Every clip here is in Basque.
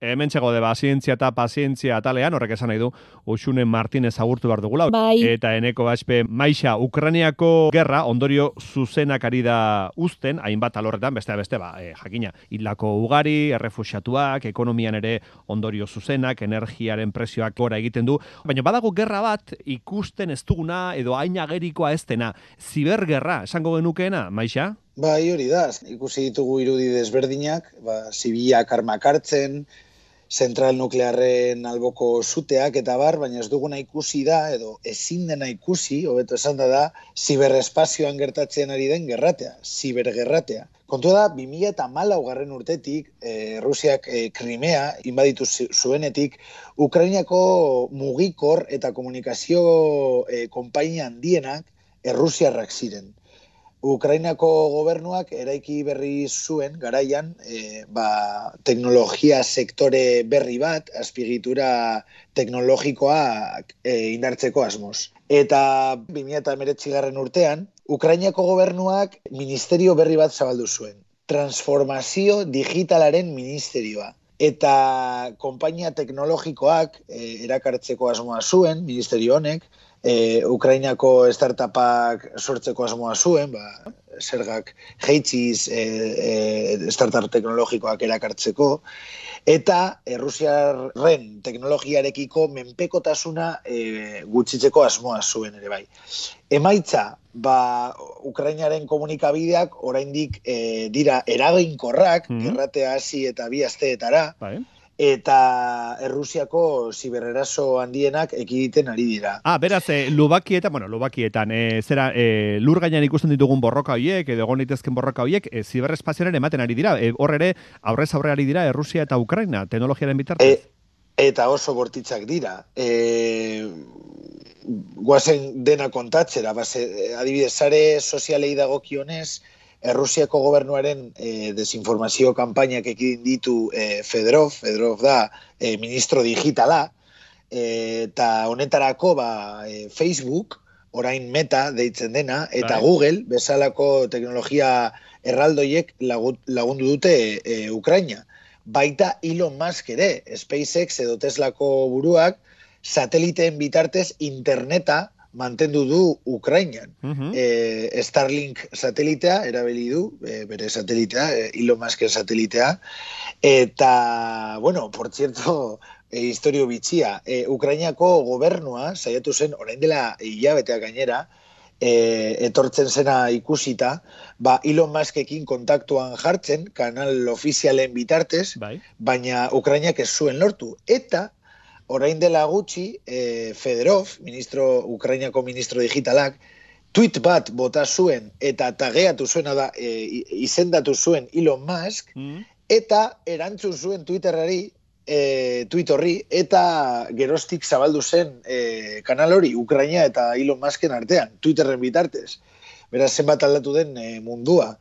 Hemen txego de pazientzia eta pazientzia atalean, horrek esan nahi du, Uxune Martinez agurtu behar dugula. Bai. Eta eneko baspe maixa, Ukraniako gerra, ondorio zuzenak ari da uzten, hainbat alorretan, beste beste, ba, e, jakina, hilako ugari, errefusiatuak, ekonomian ere ondorio zuzenak, energiaren presioak gora egiten du. Baina badago gerra bat, ikusten ez duguna, edo hain agerikoa ez dena, zibergerra, esango genukeena, maixa? Bai, hori da, ikusi ditugu irudi desberdinak, ba, zibilak armak hartzen, zentral nuklearren alboko zuteak eta bar, baina ez duguna ikusi da, edo ezin dena ikusi, hobeto esan da da, ziberespazioan gertatzen ari den gerratea, zibergerratea. Kontu da, 2000 eta malau garren urtetik, e, Rusiak e, Krimea inbaditu zuenetik, Ukrainiako mugikor eta komunikazio e, konpainia handienak errusiarrak ziren. Ukrainako gobernuak eraiki berri zuen garaian e, ba, teknologia sektore berri bat, azpigitura teknologikoa e, indartzeko asmoz. Eta 2008 garren urtean, Ukrainako gobernuak ministerio berri bat zabaldu zuen. Transformazio digitalaren ministerioa. Eta konpainia teknologikoak e, erakartzeko asmoa zuen, ministerio honek, e, Ukrainako startupak sortzeko asmoa zuen, ba, zergak jeitziz e, e, startup teknologikoak erakartzeko, eta Errusiarren teknologiarekiko menpekotasuna e, gutxitzeko asmoa zuen ere bai. Emaitza, ba, Ukrainaren komunikabideak oraindik e, dira eraginkorrak, mm -hmm. gerratea hasi eta bi asteetara, bai eta Errusiako zibereraso handienak ekiditen ari dira. Ah, beraz, e, Lubakietan, bueno, Lubakietan, e, zera, e, lur gainan ikusten ditugun borroka hoiek, edo egon daitezken borroka hoiek, e, ziberespazioaren ematen ari dira. E, hor ere, aurrez aurre ari dira Errusia eta Ukraina, teknologiaren bitartez? E, eta oso bortitzak dira. E, guazen dena kontatzera, base, adibidez, sare sozialei dagokionez, Errusiako gobernuaren e, desinformazio kanpainak ekidin ditu e, Fedorov, Fedorov da e, ministro digitala, eta honetarako ba, e, Facebook, orain meta deitzen dena, eta Dai. Google, bezalako teknologia erraldoiek lagundu dute e, Ukraina. Baita Elon Musk ere, SpaceX edo Teslako buruak, sateliteen bitartez interneta mantendu du Ukrainian. Uh Starlink satelitea, erabili du, e, bere satelitea, e, Elon Musk satelitea, eta, bueno, por cierto, e, historio bitxia, e, Ukrainiako gobernua, saiatu zen, orain dela hilabetea gainera, e, etortzen zena ikusita, ba, Elon Muskekin kontaktuan jartzen, kanal ofizialen bitartez, bai. baina Ukrainiak ez zuen lortu. Eta, orain dela gutxi, e, Federov, ministro, Ukrainiako ministro digitalak, tweet bat bota zuen eta tageatu zuena da, e, izendatu zuen Elon Musk, mm. eta erantzun zuen Twitterari, e, tweet horri, eta gerostik zabaldu zen e, kanal hori, Ukraina eta Elon Musken artean, Twitterren bitartez. Beraz, zenbat aldatu den e, mundua.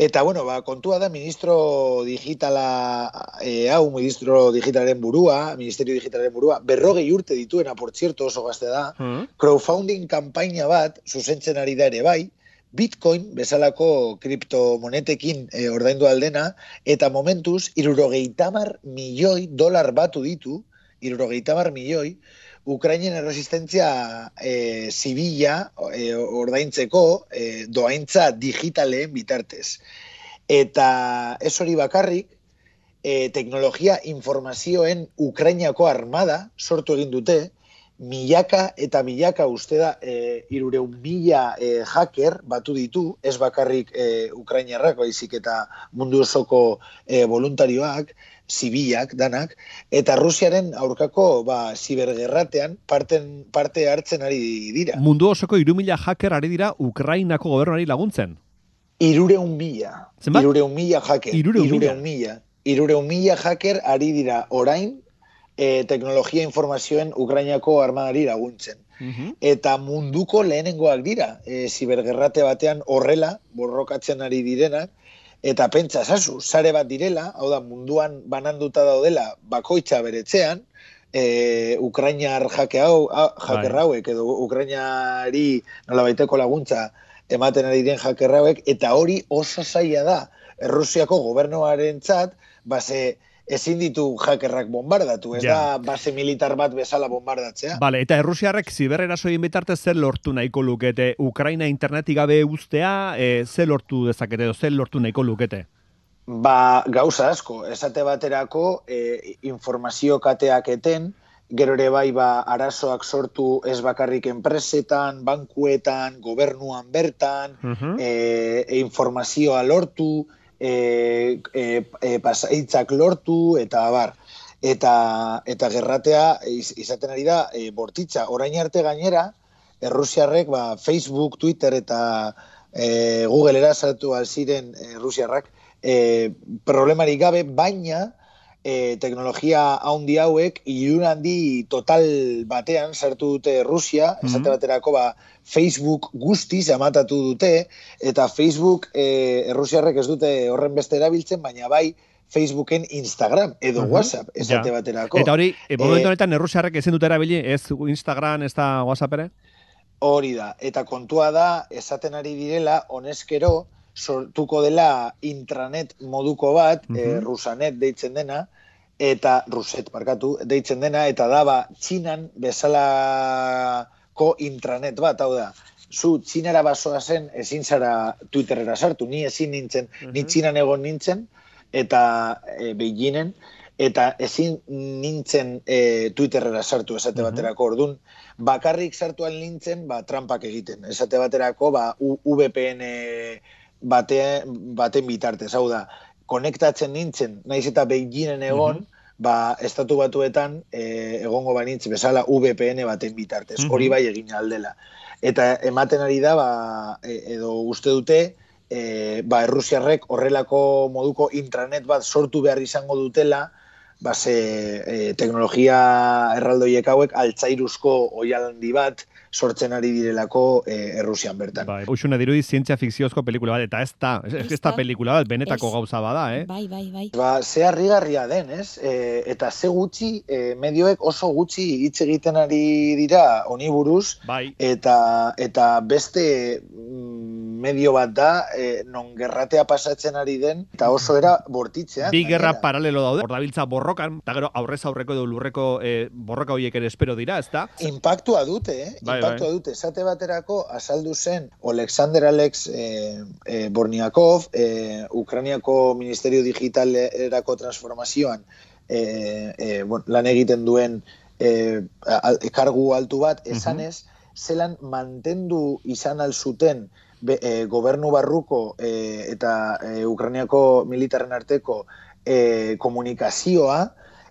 Eta, bueno, ba, kontua da, ministro digitala, e, hau, ministro digitalaren burua, ministerio digitalaren burua, berrogei urte dituena, por cierto, oso gazte da, mm. crowdfunding kampaina bat, zuzentzen ari da ere bai, Bitcoin bezalako kriptomonetekin e, ordaindu aldena, eta momentuz, irurogeitamar milioi dolar batu ditu, irurogeitamar milioi, Ukrainen erresistentzia e, zibila e, ordaintzeko e, doaintza digitaleen bitartez. Eta ez hori bakarrik, e, teknologia informazioen Ukrainiako armada sortu egin dute, milaka eta milaka uste da e, irureun mila e, hacker batu ditu, ez bakarrik e, Ukrainiarrak, baizik eta mundu osoko e, voluntarioak, zibilak danak, eta Rusiaren aurkako ba, zibergerratean parten, parte hartzen ari dira. Mundu osoko irumila hacker ari dira Ukrainako gobernuari laguntzen? Irureun mila. Zenbat? Irureun mila hacker. Irureun mila. Irureun mila hacker ari dira orain e, teknologia informazioen Ukrainako armadari laguntzen. Mhm. Eta munduko lehenengoak dira, e, zibergerrate batean horrela, borrokatzen ari direnak, eta pentsa zazu, sare bat direla, hau da munduan bananduta daudela bakoitza beretzean, e, Ukrainar jake hau, jake bai. hauek, edo Ukrainari nola baiteko laguntza ematen ari diren jake eta hori oso zaila da, Errusiako gobernuaren txat, base, ezin ditu hackerrak bombardatu, ez Ja. da base militar bat bezala bombardatzea. Bale, eta Errusiarrek ziberrerasoien bitartez zer lortu nahiko lukete? Ukraina internetik gabe ustea, e, zer lortu dezakete, edo zer lortu nahiko lukete? Ba, gauza asko, esate baterako e, informazio kateak eten, gero ere bai ba, arazoak sortu ez bakarrik enpresetan, bankuetan, gobernuan bertan, Mhm. e, e, informazioa lortu, e, e, e, pasaitzak lortu, eta abar. Eta, eta gerratea iz, izaten ari da e, bortitza. Orain arte gainera, Errusiarrek ba, Facebook, Twitter eta e, Google-era sartu ziren e, Errusiarrak, e, problemarik gabe, baina e, teknologia haundi hauek ilun handi total batean sartu dute Rusia, Mhm. esate baterako ba, Facebook guztiz amatatu dute, eta Facebook e, Errusiarrek ez dute horren beste erabiltzen, baina bai Facebooken Instagram edo Mhm. WhatsApp esate Ja. baterako. Eta hori, e, momentu Eh, honetan Errusiarrek ezin dute erabili, ez Instagram, ez da WhatsApp ere? Hori da, eta kontua da, esaten ari direla, honezkero, sortuko dela intranet moduko bat, Mhm. eh, Rusanet deitzen dena, eta Ruset, barkatu, deitzen dena, eta da, ba, Txinan bezalako intranet bat, hau da, zu Txinara basoa zen, ezin zara Twitterera sartu, ni ezin nintzen, ni Mhm. Txinan egon nintzen, eta e, Beijingen, eta ezin nintzen e, Twitterera sartu esate Mhm. baterako ordun bakarrik sartu al nintzen ba trampak egiten esate baterako ba U- VPN bate, baten bitartez hau da konektatzen nintzen naiz eta Beijingen egon Mhm. ba estatu batuetan e, egongo banitz bezala VPN baten bitartez Mhm. hori bai egin aldela eta ematen ari da ba, e, edo uste dute e, ba, Errusiarrek horrelako moduko intranet bat sortu behar izango dutela, ba, ze e, teknologia erraldoiek hauek altzairuzko oialandi bat sortzen ari direlako e, Errusian bertan. Bai, Uxune dirudi zientzia fikziozko pelikula bat, eta ez da, ez, ez da pelikula bat, benetako Ez. gauza bada, eh? Bai, bai, bai. Ba, ze harrigarria den, ez? E, eta ze gutxi, e, medioek oso gutxi hitz egiten ari dira honi buruz, Bai, eta eta beste mm, medio bat da e, non gerratea pasatzen ari den eta oso era bortitzean. bi gerra gainera. paralelo daude, hor dabiltza borrokan, eta gero aurrez aurreko edo lurreko eh, borroka horiek ere espero dira, ez da? Impactua dute, eh? Bai, Impactua bai. dute. Esate baterako azaldu zen Alexander Alex eh, eh, Borniakov, eh, Ukrainiako Ministerio Digitalerako transformazioan eh, eh, bueno, lan egiten duen al- kargu altu bat, esanez, zelan mantendu izan alzuten be, eh, gobernu barruko eh, eta eh, Ukrainiako militarren arteko eh, komunikazioa,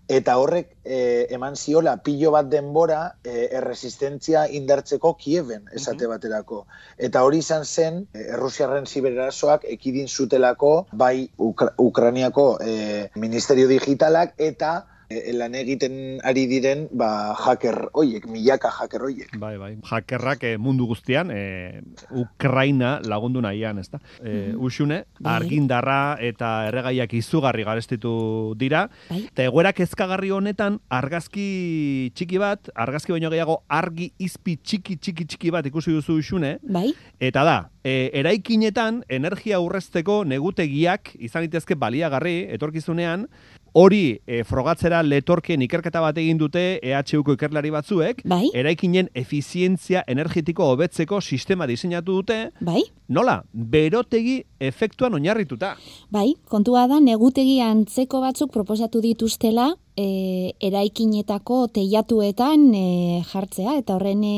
eta horrek eh, eman ziola pilo bat denbora eh, erresistentzia indartzeko Kieven, esate baterako. Eta hori izan zen, Errusiarren zibererasoak ekidin zutelako, bai Ukra Ukrainiako eh, Ministerio Digitalak, eta lan egiten ari diren ba, hacker hoiek, milaka hacker hoiek. Bai, bai. Hackerrak eh, mundu guztian, eh, Ukraina lagundu nahian, ez da? Eh, Uxune, Bai. argindarra eta erregaiak izugarri garestitu dira, Bai. eta egoera kezkagarri honetan argazki txiki bat, argazki baino gehiago argi izpi txiki txiki txiki bat ikusi duzu Uxune, Bai, Eta da, e, eraikinetan energia urrezteko negutegiak izan litezke baliagarri etorkizunean, hori e, frogatzera letorkien ikerketa bat egin dute EHUko ikerlari batzuek, bai, eraikinen efizientzia energetiko hobetzeko sistema diseinatu dute, bai. Nola, berotegi efektuan oinarrituta. Bai, kontua da, negutegi antzeko batzuk proposatu dituztela e, eraikinetako teilatuetan e, jartzea, eta horren e,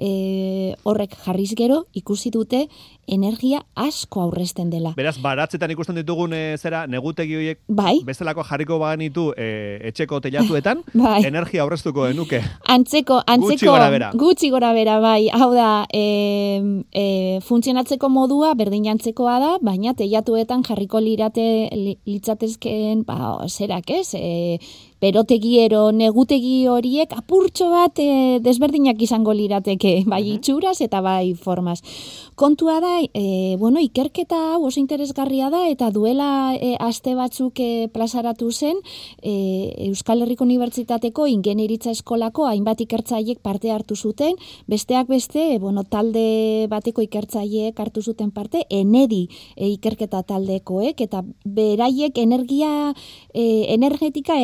e, horrek jarriz gero ikusi dute energia asko aurrezten dela. Beraz, baratzetan ikusten ditugun e, zera negutegi horiek Bai, bezalako jarriko banitu e, etxeko teilatuetan, bai. energia aurreztuko genuke. Antzeko, antzeko, Gutxi gorabehera. gutxi gorabehera, bai. Hau da, e, e, funtzionatzeko modua berdin antzekoa da, baina teilatuetan jarriko lirate li- litzatezkeen, ba, zerak ez, e, berotegiero negutegi horiek apurtxo bat e, desberdinak izango lirateke, bai itxuraz eta bai formaz. Kontua da, e, bueno, ikerketa hau oso interesgarria da eta duela e, aste batzuk e, plazaratu zen e, Euskal Herriko Unibertsitateko ingenieritza eskolako hainbat ikertzaiek parte hartu zuten, besteak beste, bueno, talde bateko ikertzaiek hartu zuten parte, enedi e, ikerketa taldekoek eta beraiek energia e, energetika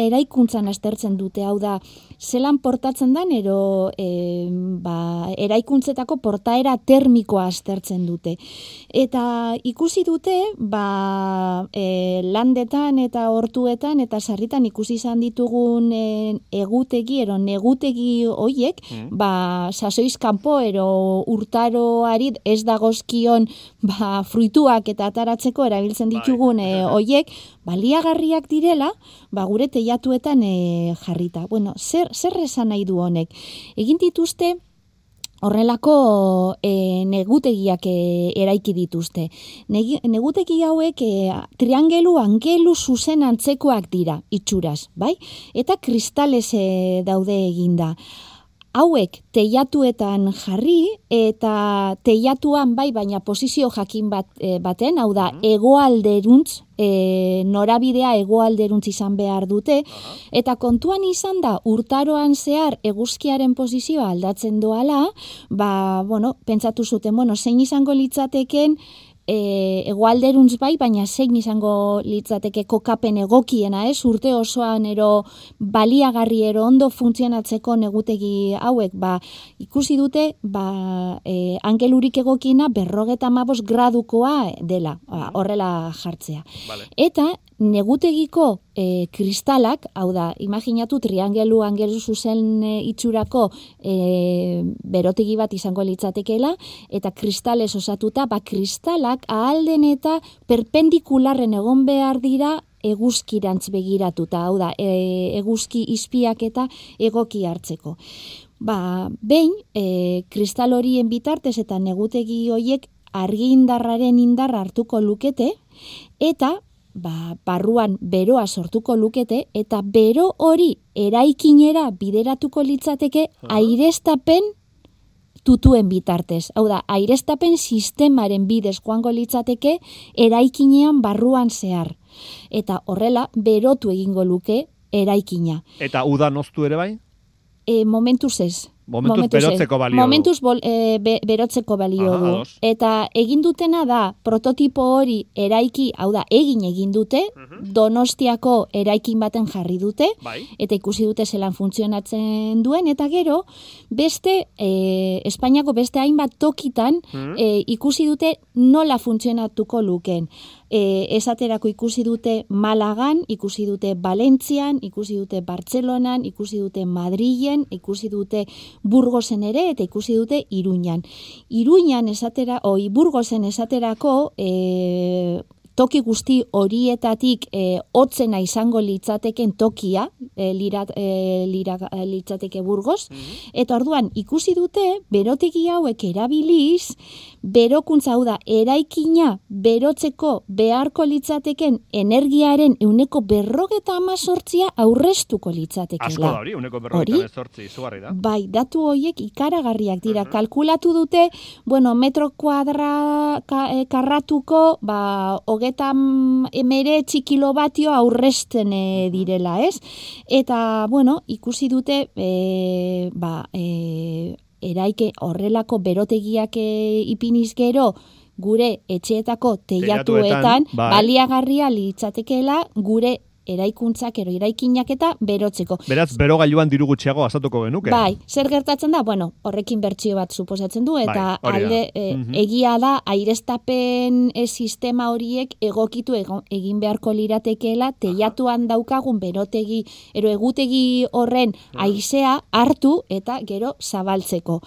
eraikuntzan astertzen dute, hau da, zelan portatzen dan, ero e, ba, eraikuntzetako portaera termikoa aztertzen dute. Eta ikusi dute, ba, e, landetan eta hortuetan eta sarritan ikusi izan ditugun e, egutegi, ero negutegi hoiek, mm. ba, sasoiz kanpo, ero urtaroari ez dagozkion ba, fruituak eta ataratzeko erabiltzen bai. ditugun e, hoiek, baliagarriak direla, ba, gure teiatuetan e, jarrita. Bueno, zer, zer esan nahi du honek? Egin dituzte, horrelako e, negutegiak e, eraiki dituzte. Negi, negutegi hauek e, triangelu angelu zuzen antzekoak dira, itxuraz, bai? Eta kristales e, daude eginda hauek teiatuetan jarri eta teiatuan bai baina posizio jakin bat e, baten, hau da egoalderuntz, e, norabidea egoalderuntz izan behar dute. Eta kontuan izan da urtaroan zehar eguzkiaren posizioa aldatzen doala, ba bueno, pentsatu zuten, bueno, zein izango litzateken e, egualderuntz bai, baina zein izango litzateke kokapen egokiena, ez? Urte osoan ero baliagarri ero ondo funtzionatzeko negutegi hauek, ba, ikusi dute, ba, e, angelurik egokiena berrogeta mabos gradukoa dela, ba, horrela jartzea. Vale. Eta, negutegiko e, kristalak, hau da, imaginatu triangelu angelu zuzen e, itxurako e, berotegi bat izango litzatekeela, eta kristales osatuta, ba kristalak ahalden eta perpendikularren egon behar dira eguzkirantz begiratuta, hau da, e, eguzki izpiak eta egoki hartzeko. Ba, behin, e, kristal horien bitartez eta negutegi hoiek argi indarraren indarra hartuko lukete, eta ba, barruan beroa sortuko lukete eta bero hori eraikinera bideratuko litzateke airestapen tutuen bitartez. Hau da, airestapen sistemaren bidez joango litzateke eraikinean barruan zehar. Eta horrela, berotu egingo luke eraikina. Eta uda noztu ere bai? E, momentuz ez. Momentuz, momentuz berotzeko balio Momentuz bol, e, be, berotzeko balio du. Eta egin dutena da, prototipo hori eraiki, hau da, egin egin dute, donostiako eraikin baten jarri dute, bai. eta ikusi dute zelan funtzionatzen duen, eta gero, beste, e, Espainiako beste hainbat tokitan, e, ikusi dute nola funtzionatuko luken e, esaterako ikusi dute Malagan, ikusi dute Valentzian, ikusi dute Bartzelonan, ikusi dute Madrilen, ikusi dute Burgosen ere eta ikusi dute Iruñan. Iruñan esatera, oi Burgosen esaterako e, toki guzti horietatik e, otzena izango litzateken tokia, e, lira, e, lira, e, litzateke burgos, mhm. eta orduan ikusi dute, berotegi hauek erabiliz, berokuntza hau da, eraikina berotzeko beharko litzateken energiaren euneko berrogeta amazortzia aurrestuko litzatekela. Asko da hori, euneko berrogeta amazortzi, zugarri da. Bai, datu horiek ikaragarriak dira. Mhm. Kalkulatu dute, bueno, metro kuadra ka, e, karratuko, ba, hogeta emere txikilobatio aurresten e, direla, ez? Eta, bueno, ikusi dute, e, ba, e, eraike horrelako berotegiak e, ipiniz gero gure etxeetako teiatuetan bai. baliagarria litzatekeela gure eraikuntzak ero eraikinak eta berotzeko. Beraz, bero gailuan diru gutxiago azatuko genuke. Bai, zer gertatzen da, bueno, horrekin bertsio bat suposatzen du, eta bai, alde, e, egia da, airestapen e, sistema horiek egokitu egin beharko liratekeela, teiatuan daukagun berotegi, ero egutegi horren aizea hartu eta gero zabaltzeko.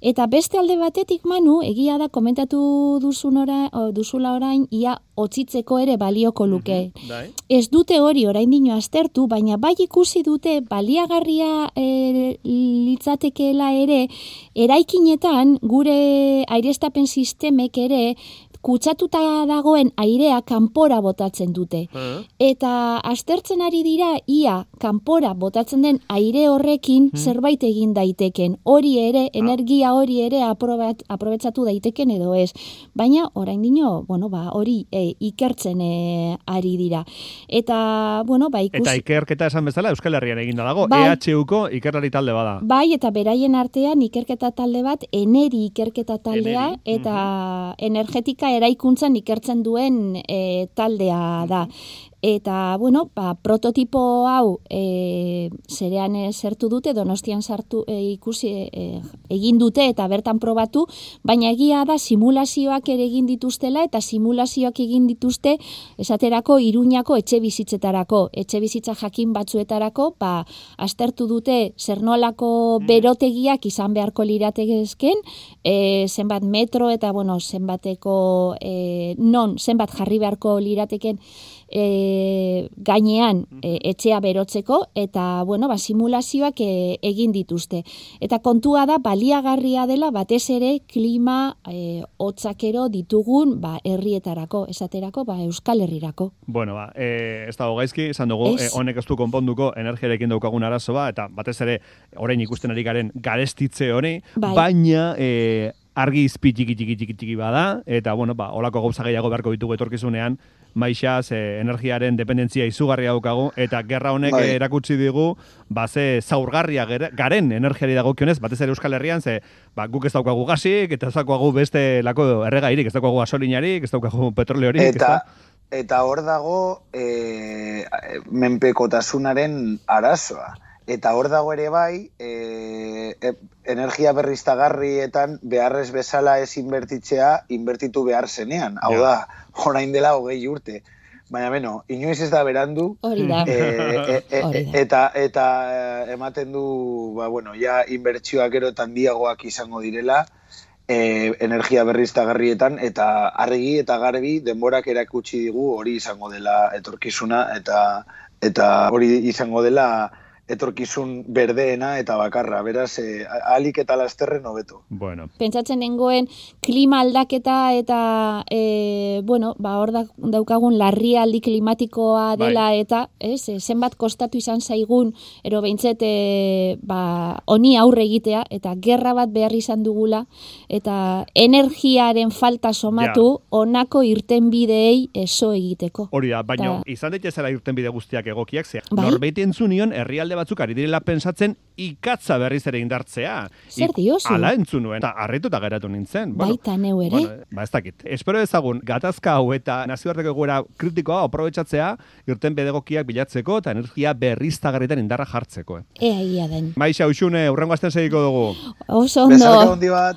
Eta beste alde batetik manu, egia da, komentatu duzun ora, duzula orain, ia otzitzeko ere balioko luke. Mm Ez dute hori orain dino aztertu, baina bai ikusi dute baliagarria e, litzatekeela ere, eraikinetan gure airestapen sistemek ere kutsatuta dagoen airea kanpora botatzen dute. Eh? Eta aztertzen ari dira ia kanpora botatzen den aire horrekin zerbait egin daiteken. Hori ere, energia hori ere aprobat, aprobetsatu daiteken edo ez. Baina orain dino, bueno, ba, hori e, ikertzen e, ari dira. Eta, bueno, ba, ikus... Eta ikerketa esan bezala Euskal Herrian eginda dago, Bai. EHUko ikerlari talde bada. Bai, eta beraien artean ikerketa talde bat, eneri ikerketa taldea, Eneri, eta energetika eraikuntzan ikertzen duen e, taldea da. Eta, bueno, ba, prototipo hau e, zerean e, zertu dute, donostian sartu e, ikusi e, egin dute eta bertan probatu, baina egia da simulazioak ere egin dituztela eta simulazioak egin dituzte esaterako iruñako etxe bizitzetarako, etxe bizitza jakin batzuetarako, ba, aztertu dute zer nolako berotegiak izan beharko lirategezken, e, zenbat metro eta, bueno, zenbateko, e, non, zenbat jarri beharko lirateken e, gainean e, etxea berotzeko eta bueno, ba, simulazioak e, egin dituzte. Eta kontua da baliagarria dela batez ere klima e, hotzakero ditugun ba, herrietarako, esaterako ba, Euskal Herrirako. Bueno, ba, e, ez dago gaizki, esan dugu, Ez. e, honek ez du konponduko energiarekin daukagun arazoa, eta batez ere, orain ikusten ari garen garestitze hori, Bai. baina e, argi izpi txiki txiki txiki txiki bada, eta bueno, ba, olako gauza gehiago beharko ditugu etorkizunean, maixaz, e, energiaren dependentzia izugarria daukagu, eta gerra honek Bai. erakutsi digu, ba, ze zaurgarria garen energiari dagokionez, batez ere Euskal Herrian, ze ba, guk ez daukagu gasik, eta ez daukagu beste lako erregairik, ez daukagu gasolinarik, ez daukagu petroleorik, Eta, eta hor dago e, menpekotasunaren arazoa. Eta hor dago ere bai, e, e, energia berriztagarrietan beharrez bezala ez inbertitzea, inbertitu behar zenean. Hau da, orain dela hogei urte. Baina, beno, inoiz ez da berandu, Hori da. e, e, e, eta eta eh, ematen du, ba, bueno, ja inbertsioak gero eta handiagoak izango direla, e, energia berriztagarrietan eta argi eta garbi denborak erakutsi digu hori izango dela etorkizuna eta eta hori izango dela etorkizun berdeena eta bakarra. Beraz, e, alik eta lasterren hobeto. Bueno, pentsatzen nengoen klima aldaketa eta e, bueno, ba hor da- daukagun larrialdi klimatikoa Bai. dela eta, ez, e, zenbat kostatu izan zaigun ero behintzet e, ba honi aurre egitea eta gerra bat behar izan dugula eta energiaren falta somatu honako irtenbideei eso egiteko. Hori da, baina izan daitezela irten bide guztiak egokiak, ze Bai. norbait entzunion herrialde batzuk ari direla pensatzen ikatza berriz ere indartzea. Zer diozu? Ala entzun nuen, eta harrituta geratu nintzen. Baita neu ere. Bueno, ba ez dakit. Espero ezagun, gatazka hau eta nazioarteko egoera kritikoa aprobetsatzea irten bide egokiak bilatzeko eta energia berriztagarritan indarra jartzeko. Eh. Ea ia den. Maixa, usune, urrengo asten segiko dugu. Oso ondo. handi bat.